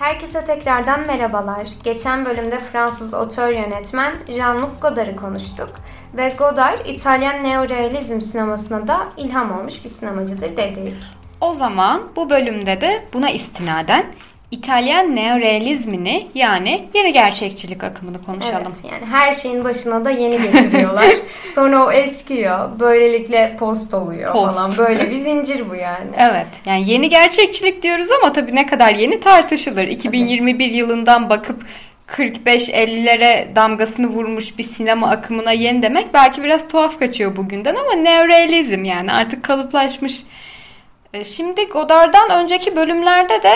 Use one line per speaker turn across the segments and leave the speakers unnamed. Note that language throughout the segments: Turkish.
Herkese tekrardan merhabalar. Geçen bölümde Fransız otör yönetmen Jean-Luc Godard'ı konuştuk. Ve Godard, İtalyan neorealizm sinemasına da ilham olmuş bir sinemacıdır dedik.
O zaman bu bölümde de buna istinaden İtalyan neorealizmini yani yeni gerçekçilik akımını konuşalım.
Evet, yani her şeyin başına da yeni getiriyorlar. Sonra o eskiyor. Böylelikle post oluyor post. falan. Böyle bir zincir bu yani.
Evet. Yani yeni gerçekçilik diyoruz ama tabii ne kadar yeni tartışılır. 2021 tabii. yılından bakıp 45-50'lere damgasını vurmuş bir sinema akımına yeni demek belki biraz tuhaf kaçıyor bugünden ama neorealizm yani artık kalıplaşmış. E, şimdi Godard'dan önceki bölümlerde de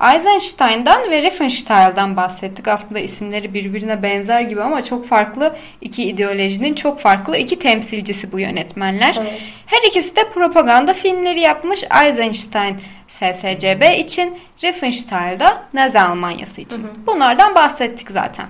Eisenstein'dan ve Riefenstahl'dan bahsettik. Aslında isimleri birbirine benzer gibi ama çok farklı iki ideolojinin çok farklı iki temsilcisi bu yönetmenler. Evet. Her ikisi de propaganda filmleri yapmış. Eisenstein SSCB için, Riefenstahl da Nazi Almanyası için. Hı hı. Bunlardan bahsettik zaten.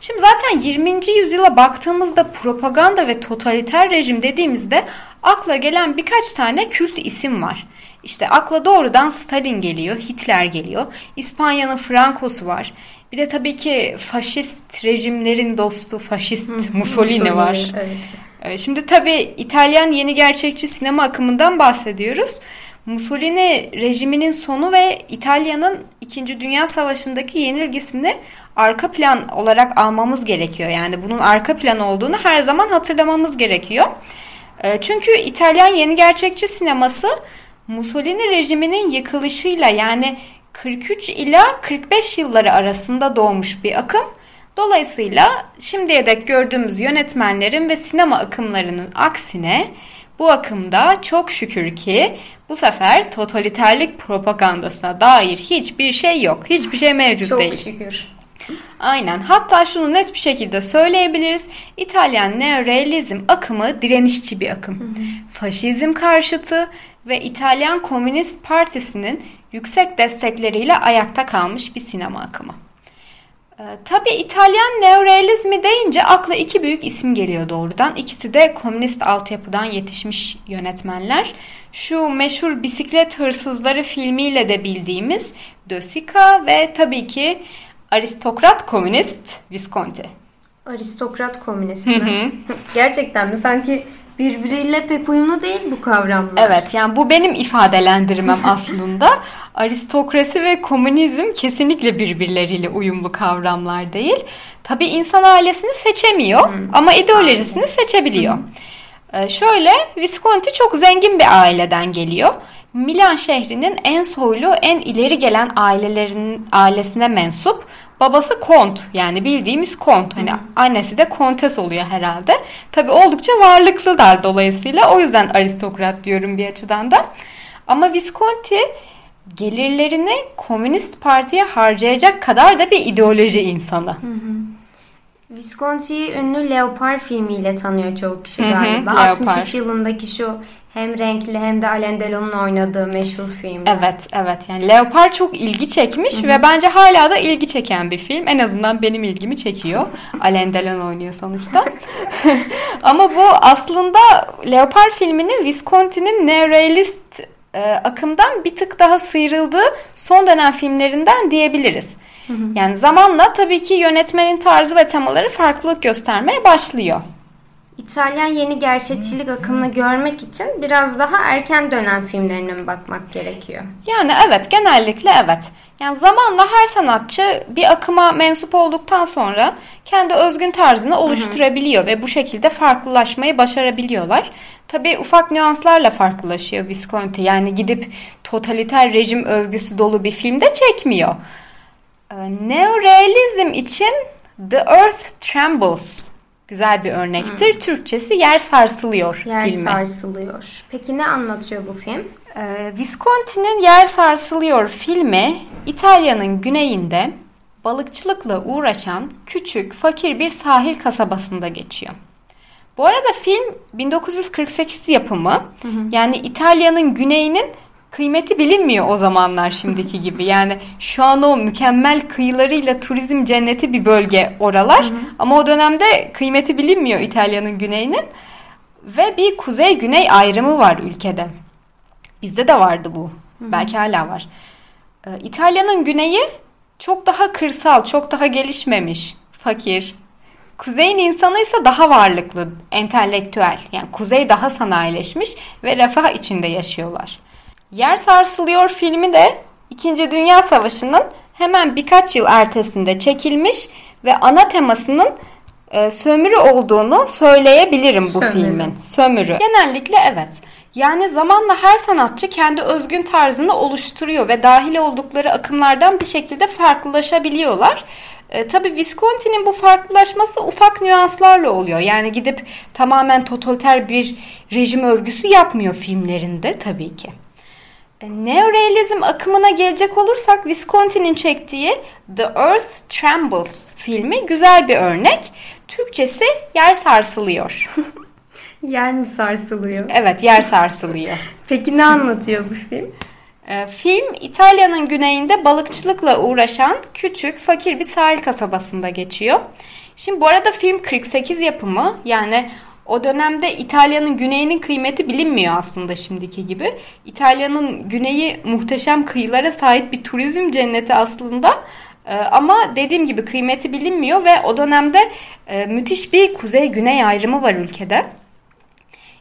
Şimdi zaten 20. yüzyıla baktığımızda propaganda ve totaliter rejim dediğimizde akla gelen birkaç tane kült isim var. İşte akla doğrudan Stalin geliyor, Hitler geliyor. İspanya'nın Franco'su var. Bir de tabii ki faşist rejimlerin dostu faşist Mussolini var. Evet. Ee, şimdi tabii İtalyan yeni gerçekçi sinema akımından bahsediyoruz. Mussolini rejiminin sonu ve İtalya'nın 2. Dünya Savaşı'ndaki yenilgisini arka plan olarak almamız gerekiyor. Yani bunun arka plan olduğunu her zaman hatırlamamız gerekiyor. Ee, çünkü İtalyan yeni gerçekçi sineması Mussolini rejiminin yıkılışıyla yani 43 ila 45 yılları arasında doğmuş bir akım. Dolayısıyla şimdiye dek gördüğümüz yönetmenlerin ve sinema akımlarının aksine bu akımda çok şükür ki bu sefer totaliterlik propagandasına dair hiçbir şey yok. Hiçbir şey mevcut
çok
değil.
Çok şükür.
Aynen. Hatta şunu net bir şekilde söyleyebiliriz. İtalyan neorealizm akımı direnişçi bir akım. Hı hı. Faşizm karşıtı ve İtalyan Komünist Partisi'nin yüksek destekleriyle ayakta kalmış bir sinema akımı. Ee, tabii İtalyan neorealizmi deyince akla iki büyük isim geliyor doğrudan. İkisi de komünist altyapıdan yetişmiş yönetmenler. Şu meşhur Bisiklet Hırsızları filmiyle de bildiğimiz De Sica ve tabii ki aristokrat komünist Visconti.
Aristokrat komünist mi? Gerçekten mi? Sanki birbiriyle pek uyumlu değil bu kavramlar.
Evet yani bu benim ifadelendirmem aslında. Aristokrasi ve komünizm kesinlikle birbirleriyle uyumlu kavramlar değil. Tabi insan ailesini seçemiyor hmm. ama ideolojisini seçebiliyor. Hmm. Ee, şöyle Visconti çok zengin bir aileden geliyor. Milan şehrinin en soylu, en ileri gelen ailelerin ailesine mensup Babası kont yani bildiğimiz kont. Hani annesi de kontes oluyor herhalde. Tabii oldukça varlıklılar dolayısıyla. O yüzden aristokrat diyorum bir açıdan da. Ama Visconti gelirlerini Komünist Parti'ye harcayacak kadar da bir ideoloji insanı. Hı hı.
Visconti'yi ünlü Leopard filmiyle tanıyor çoğu kişi galiba. Hı hı, 63 yılındaki şu hem renkli hem de Alain Delon'un oynadığı meşhur film.
Evet, evet. Yani Leopard çok ilgi çekmiş Hı-hı. ve bence hala da ilgi çeken bir film. En azından benim ilgimi çekiyor. Alain Delon oynuyor sonuçta. Ama bu aslında Leopard filminin Visconti'nin neorealist e, akımdan bir tık daha sıyrıldığı son dönem filmlerinden diyebiliriz. Hı hı. Yani zamanla tabii ki yönetmenin tarzı ve temaları farklılık göstermeye başlıyor.
İtalyan yeni gerçekçilik akımını görmek için biraz daha erken dönem filmlerine mi bakmak gerekiyor?
Yani evet genellikle evet. Yani zamanla her sanatçı bir akıma mensup olduktan sonra kendi özgün tarzını oluşturabiliyor hı hı. ve bu şekilde farklılaşmayı başarabiliyorlar. Tabii ufak nüanslarla farklılaşıyor Visconti. Yani gidip totaliter rejim övgüsü dolu bir filmde çekmiyor. Ee, neorealizm için The Earth Trembles güzel bir örnektir. Hmm. Türkçesi Yer Sarsılıyor
Yer filmi. Yer Sarsılıyor. Peki ne anlatıyor bu film?
Ee, Visconti'nin Yer Sarsılıyor filmi İtalya'nın güneyinde balıkçılıkla uğraşan küçük, fakir bir sahil kasabasında geçiyor. Bu arada film 1948 yapımı. Hı hı. Yani İtalya'nın güneyinin kıymeti bilinmiyor o zamanlar şimdiki gibi. Yani şu an o mükemmel kıyılarıyla turizm cenneti bir bölge oralar. Hı hı. Ama o dönemde kıymeti bilinmiyor İtalya'nın güneyinin. Ve bir kuzey-güney ayrımı var ülkede. Bizde de vardı bu. Hı hı. Belki hala var. Ee, İtalya'nın güneyi çok daha kırsal, çok daha gelişmemiş, fakir. Kuzeyin insanı ise daha varlıklı, entelektüel. Yani kuzey daha sanayileşmiş ve refah içinde yaşıyorlar. Yer Sarsılıyor filmi de İkinci Dünya Savaşı'nın hemen birkaç yıl ertesinde çekilmiş ve ana temasının e, sömürü olduğunu söyleyebilirim bu sömürü. filmin. Sömürü. Genellikle evet. Yani zamanla her sanatçı kendi özgün tarzını oluşturuyor ve dahil oldukları akımlardan bir şekilde farklılaşabiliyorlar. E, tabii Visconti'nin bu farklılaşması ufak nüanslarla oluyor. Yani gidip tamamen totaliter bir rejim örgüsü yapmıyor filmlerinde tabii ki. E, neorealizm akımına gelecek olursak Visconti'nin çektiği The Earth Trembles filmi güzel bir örnek. Türkçesi yer sarsılıyor.
yer mi sarsılıyor?
Evet yer sarsılıyor.
Peki ne anlatıyor bu film?
E, film İtalya'nın güneyinde balıkçılıkla uğraşan küçük fakir bir sahil kasabasında geçiyor. Şimdi bu arada film 48 yapımı yani o dönemde İtalya'nın güneyinin kıymeti bilinmiyor aslında şimdiki gibi. İtalya'nın güneyi muhteşem kıyılara sahip bir turizm cenneti aslında. Ee, ama dediğim gibi kıymeti bilinmiyor ve o dönemde e, müthiş bir kuzey-güney ayrımı var ülkede.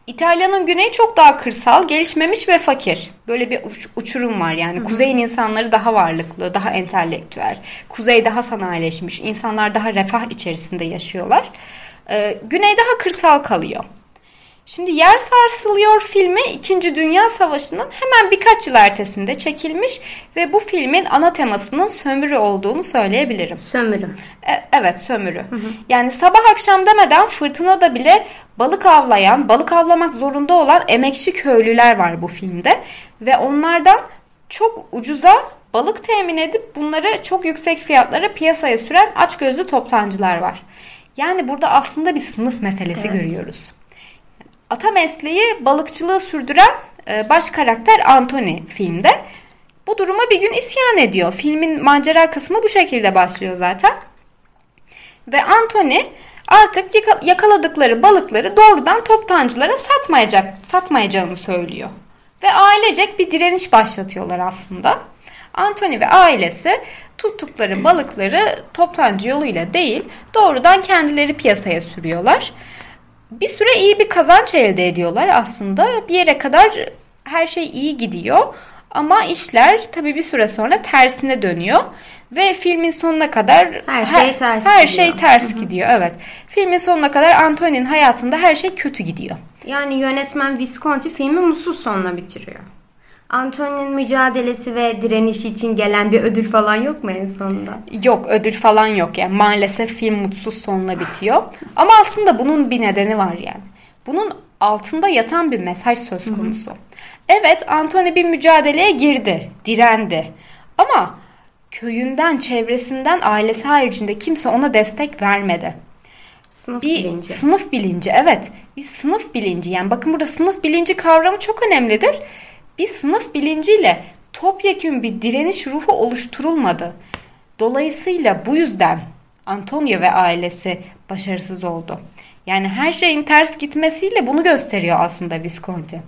İtalya'nın güneyi çok daha kırsal, gelişmemiş ve fakir. Böyle bir uç, uçurum var yani. Hı hı. Kuzeyin insanları daha varlıklı, daha entelektüel. Kuzey daha sanayileşmiş, insanlar daha refah içerisinde yaşıyorlar. Ee, güney daha kırsal kalıyor. Şimdi Yer Sarsılıyor filmi 2. Dünya Savaşı'nın hemen birkaç yıl ertesinde çekilmiş ve bu filmin ana temasının sömürü olduğunu söyleyebilirim.
Sömürü.
E, evet sömürü. Hı hı. Yani sabah akşam demeden fırtınada bile balık avlayan, balık avlamak zorunda olan emekçi köylüler var bu filmde. Ve onlardan çok ucuza balık temin edip bunları çok yüksek fiyatlara piyasaya süren açgözlü toptancılar var. Yani burada aslında bir sınıf meselesi evet. görüyoruz. Ata mesleği balıkçılığı sürdüren e, baş karakter Anthony filmde. Bu duruma bir gün isyan ediyor. Filmin macera kısmı bu şekilde başlıyor zaten. Ve Anthony artık yakaladıkları balıkları doğrudan toptancılara satmayacak, satmayacağını söylüyor. Ve ailecek bir direniş başlatıyorlar aslında. Anthony ve ailesi tuttukları balıkları toptancı yoluyla değil doğrudan kendileri piyasaya sürüyorlar. Bir süre iyi bir kazanç elde ediyorlar aslında. Bir yere kadar her şey iyi gidiyor. Ama işler tabii bir süre sonra tersine dönüyor ve filmin sonuna kadar
her şey ters
her, her şey ters Hı-hı. gidiyor. Evet. Filmin sonuna kadar Anthony'nin hayatında her şey kötü gidiyor.
Yani yönetmen Visconti filmi mutsuz sonuna bitiriyor. Anthony'nin mücadelesi ve direnişi için gelen bir ödül falan yok mu en sonunda?
Yok ödül falan yok yani maalesef film mutsuz sonuna bitiyor. Ama aslında bunun bir nedeni var yani. Bunun altında yatan bir mesaj söz konusu. Hı hı. Evet Anthony bir mücadeleye girdi, direndi. Ama köyünden, çevresinden, ailesi haricinde kimse ona destek vermedi.
Sınıf bir bilinci.
Sınıf bilinci evet. Bir sınıf bilinci yani bakın burada sınıf bilinci kavramı çok önemlidir bir sınıf bilinciyle topyekün bir direniş ruhu oluşturulmadı. Dolayısıyla bu yüzden Antonio ve ailesi başarısız oldu. Yani her şeyin ters gitmesiyle bunu gösteriyor aslında Visconti.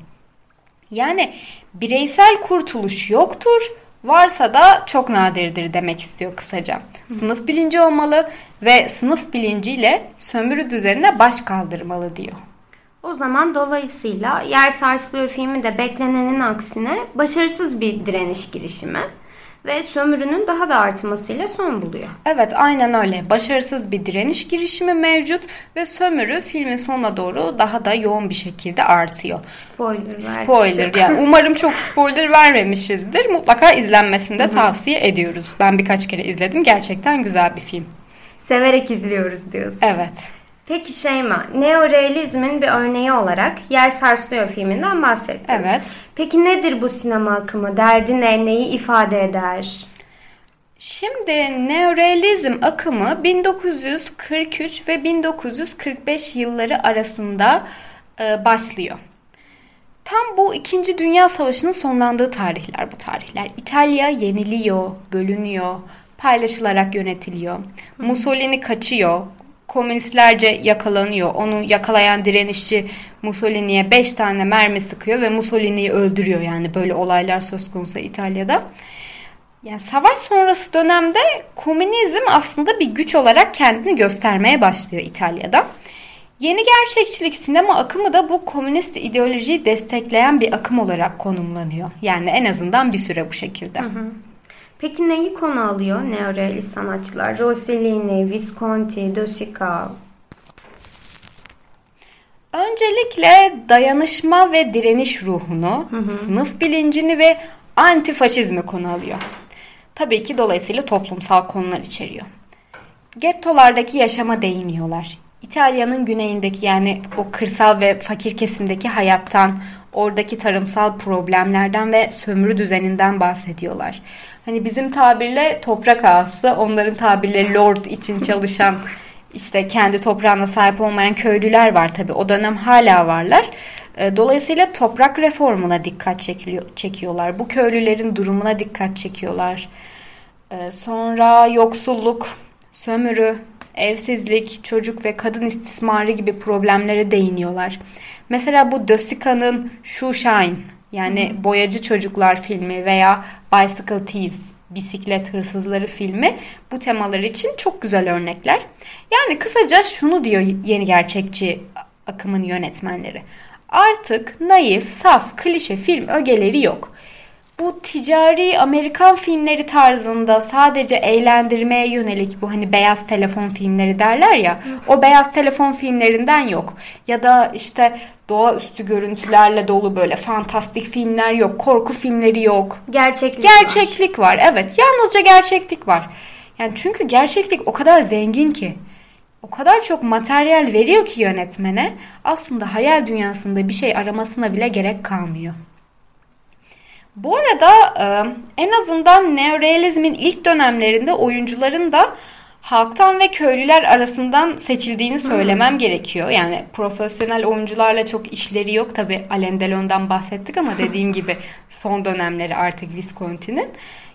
Yani bireysel kurtuluş yoktur, varsa da çok nadirdir demek istiyor kısaca. Sınıf bilinci olmalı ve sınıf bilinciyle sömürü düzenine baş kaldırmalı diyor.
O zaman dolayısıyla Yer Sarsılıyor filmi de beklenenin aksine başarısız bir direniş girişimi ve sömürünün daha da artmasıyla son buluyor.
Evet aynen öyle. Başarısız bir direniş girişimi mevcut ve sömürü filmin sonuna doğru daha da yoğun bir şekilde artıyor.
Spoiler
Spoiler yani umarım çok spoiler vermemişizdir. Mutlaka izlenmesini de tavsiye ediyoruz. Ben birkaç kere izledim. Gerçekten güzel bir film.
Severek izliyoruz diyorsun.
Evet.
Peki Şeyma, neorealizmin bir örneği olarak Yer Sarsılıyor filminden bahsettin.
Evet.
Peki nedir bu sinema akımı? Derdi ne? Neyi ifade eder?
Şimdi neorealizm akımı 1943 ve 1945 yılları arasında e, başlıyor. Tam bu 2. Dünya Savaşı'nın sonlandığı tarihler bu tarihler. İtalya yeniliyor, bölünüyor, paylaşılarak yönetiliyor. Mussolini kaçıyor, komünistlerce yakalanıyor. Onu yakalayan direnişçi Mussolini'ye 5 tane mermi sıkıyor ve Mussolini'yi öldürüyor. Yani böyle olaylar söz konusu İtalya'da. Yani savaş sonrası dönemde komünizm aslında bir güç olarak kendini göstermeye başlıyor İtalya'da. Yeni gerçekçilik sinema akımı da bu komünist ideolojiyi destekleyen bir akım olarak konumlanıyor. Yani en azından bir süre bu şekilde. Hı hı.
Peki neyi konu alıyor neorealist sanatçılar? Rossellini, Visconti, De Sica.
Öncelikle dayanışma ve direniş ruhunu, hı hı. sınıf bilincini ve antifaşizmi konu alıyor. Tabii ki dolayısıyla toplumsal konular içeriyor. Gettolardaki yaşama değiniyorlar. İtalya'nın güneyindeki yani o kırsal ve fakir kesimdeki hayattan, oradaki tarımsal problemlerden ve sömürü düzeninden bahsediyorlar. Hani bizim tabirle toprak ağası, onların tabirle lord için çalışan işte kendi toprağına sahip olmayan köylüler var tabi. O dönem hala varlar. Ee, dolayısıyla toprak reformuna dikkat çekiliyor, çekiyorlar. Bu köylülerin durumuna dikkat çekiyorlar. Ee, sonra yoksulluk, sömürü, evsizlik, çocuk ve kadın istismarı gibi problemlere değiniyorlar. Mesela bu Dösika'nın Shoe Shine yani Boyacı Çocuklar filmi veya Bicycle Thieves bisiklet hırsızları filmi bu temalar için çok güzel örnekler. Yani kısaca şunu diyor yeni gerçekçi akımın yönetmenleri. Artık naif, saf, klişe film ögeleri yok bu ticari Amerikan filmleri tarzında sadece eğlendirmeye yönelik bu hani beyaz telefon filmleri derler ya o beyaz telefon filmlerinden yok. Ya da işte doğaüstü görüntülerle dolu böyle fantastik filmler yok. Korku filmleri yok.
Gerçeklik,
gerçeklik var. var. Evet yalnızca gerçeklik var. Yani çünkü gerçeklik o kadar zengin ki o kadar çok materyal veriyor ki yönetmene aslında hayal dünyasında bir şey aramasına bile gerek kalmıyor. Bu arada e, en azından neorealizmin ilk dönemlerinde oyuncuların da halktan ve köylüler arasından seçildiğini söylemem hmm. gerekiyor. Yani profesyonel oyuncularla çok işleri yok. Tabi Alain Delon'dan bahsettik ama dediğim gibi son dönemleri artık Visconti'nin.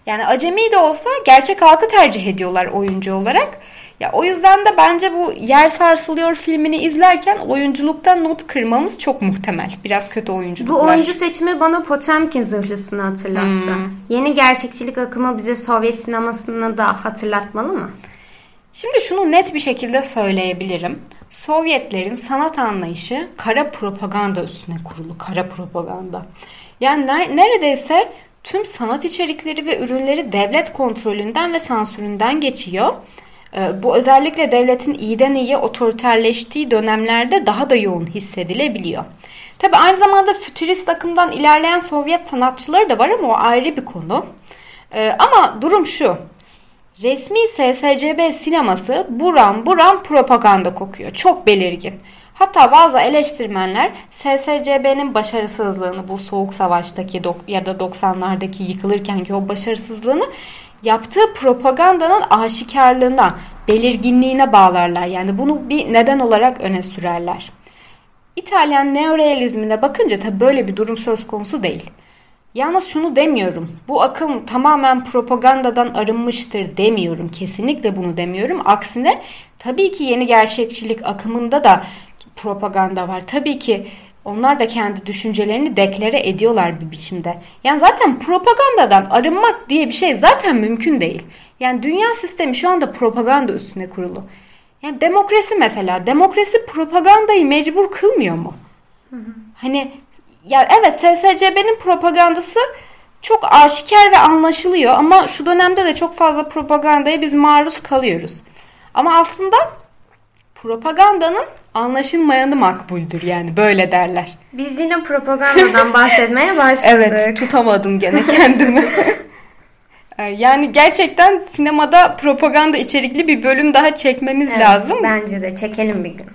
Yani acemi de olsa gerçek halkı tercih ediyorlar oyuncu olarak. Ya o yüzden de bence bu Yer Sarsılıyor filmini izlerken oyunculuktan not kırmamız çok muhtemel. Biraz kötü oyunculuklar.
Bu oyuncu seçimi bana Potemkin zırhlısını hatırlattı. Hmm. Yeni gerçekçilik akımı bize Sovyet sinemasını da hatırlatmalı mı?
Şimdi şunu net bir şekilde söyleyebilirim. Sovyetlerin sanat anlayışı kara propaganda üstüne kurulu. Kara propaganda. Yani neredeyse tüm sanat içerikleri ve ürünleri devlet kontrolünden ve sansüründen geçiyor. Ee, bu özellikle devletin iyiden iyiye otoriterleştiği dönemlerde daha da yoğun hissedilebiliyor. Tabi aynı zamanda fütürist akımdan ilerleyen Sovyet sanatçıları da var ama o ayrı bir konu. Ee, ama durum şu. Resmi SSCB sineması buram buram propaganda kokuyor. Çok belirgin. Hatta bazı eleştirmenler SSCB'nin başarısızlığını bu soğuk savaştaki ya da 90'lardaki yıkılırkenki o başarısızlığını yaptığı propagandanın aşikarlığına, belirginliğine bağlarlar. Yani bunu bir neden olarak öne sürerler. İtalyan neorealizmine bakınca tabi böyle bir durum söz konusu değil. Yalnız şunu demiyorum. Bu akım tamamen propagandadan arınmıştır demiyorum. Kesinlikle bunu demiyorum. Aksine tabii ki yeni gerçekçilik akımında da propaganda var. Tabii ki onlar da kendi düşüncelerini deklare ediyorlar bir biçimde. Yani zaten propagandadan arınmak diye bir şey zaten mümkün değil. Yani dünya sistemi şu anda propaganda üstüne kurulu. Yani demokrasi mesela, demokrasi propagandayı mecbur kılmıyor mu? Hı hı. Hani ya evet SSCB'nin propagandası çok aşikar ve anlaşılıyor ama şu dönemde de çok fazla propagandaya biz maruz kalıyoruz. Ama aslında propagandanın anlaşılmayanı makbuldür yani böyle derler.
Biz yine propagandadan bahsetmeye başladık.
evet tutamadım gene kendimi. Ee, yani gerçekten sinemada propaganda içerikli bir bölüm daha çekmemiz evet, lazım.
Bence de çekelim bir gün.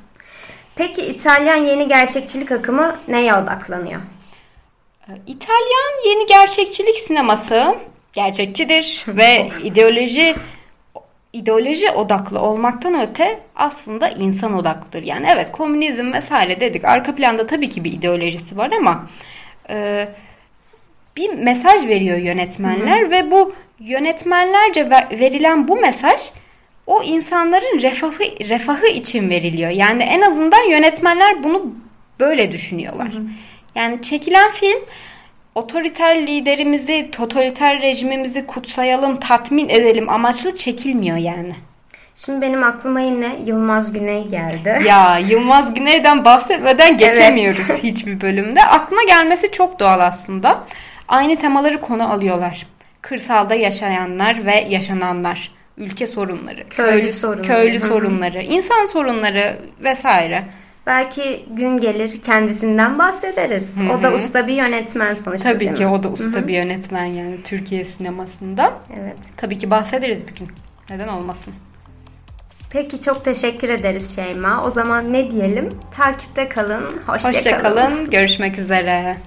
Peki İtalyan yeni gerçekçilik akımı neye odaklanıyor?
Ee, İtalyan yeni gerçekçilik sineması gerçekçidir ve ideoloji ideoloji odaklı olmaktan öte aslında insan odaklıdır. Yani evet komünizm vesaire dedik. Arka planda tabii ki bir ideolojisi var ama e, bir mesaj veriyor yönetmenler Hı-hı. ve bu yönetmenlerce verilen bu mesaj o insanların refahı refahı için veriliyor. Yani en azından yönetmenler bunu böyle düşünüyorlar. Hı-hı. Yani çekilen film otoriter liderimizi, totaliter rejimimizi kutsayalım, tatmin edelim amaçlı çekilmiyor yani.
Şimdi benim aklıma yine Yılmaz Güney geldi.
Ya Yılmaz Güney'den bahsetmeden geçemiyoruz evet. hiçbir bölümde. Aklıma gelmesi çok doğal aslında. Aynı temaları konu alıyorlar. Kırsalda yaşayanlar ve yaşananlar, ülke sorunları,
köylü, köylü sorunları,
köylü sorunları, insan sorunları vesaire.
Belki gün gelir kendisinden bahsederiz. Hı-hı. O da usta bir yönetmen sonuçta
Tabii ki mi? o da usta Hı-hı. bir yönetmen yani Türkiye sinemasında.
Evet.
Tabii ki bahsederiz bir gün. Neden olmasın?
Peki çok teşekkür ederiz Şeyma. O zaman ne diyelim? Takipte kalın. Hoşça,
Hoşça kalın. kalın. Görüşmek üzere.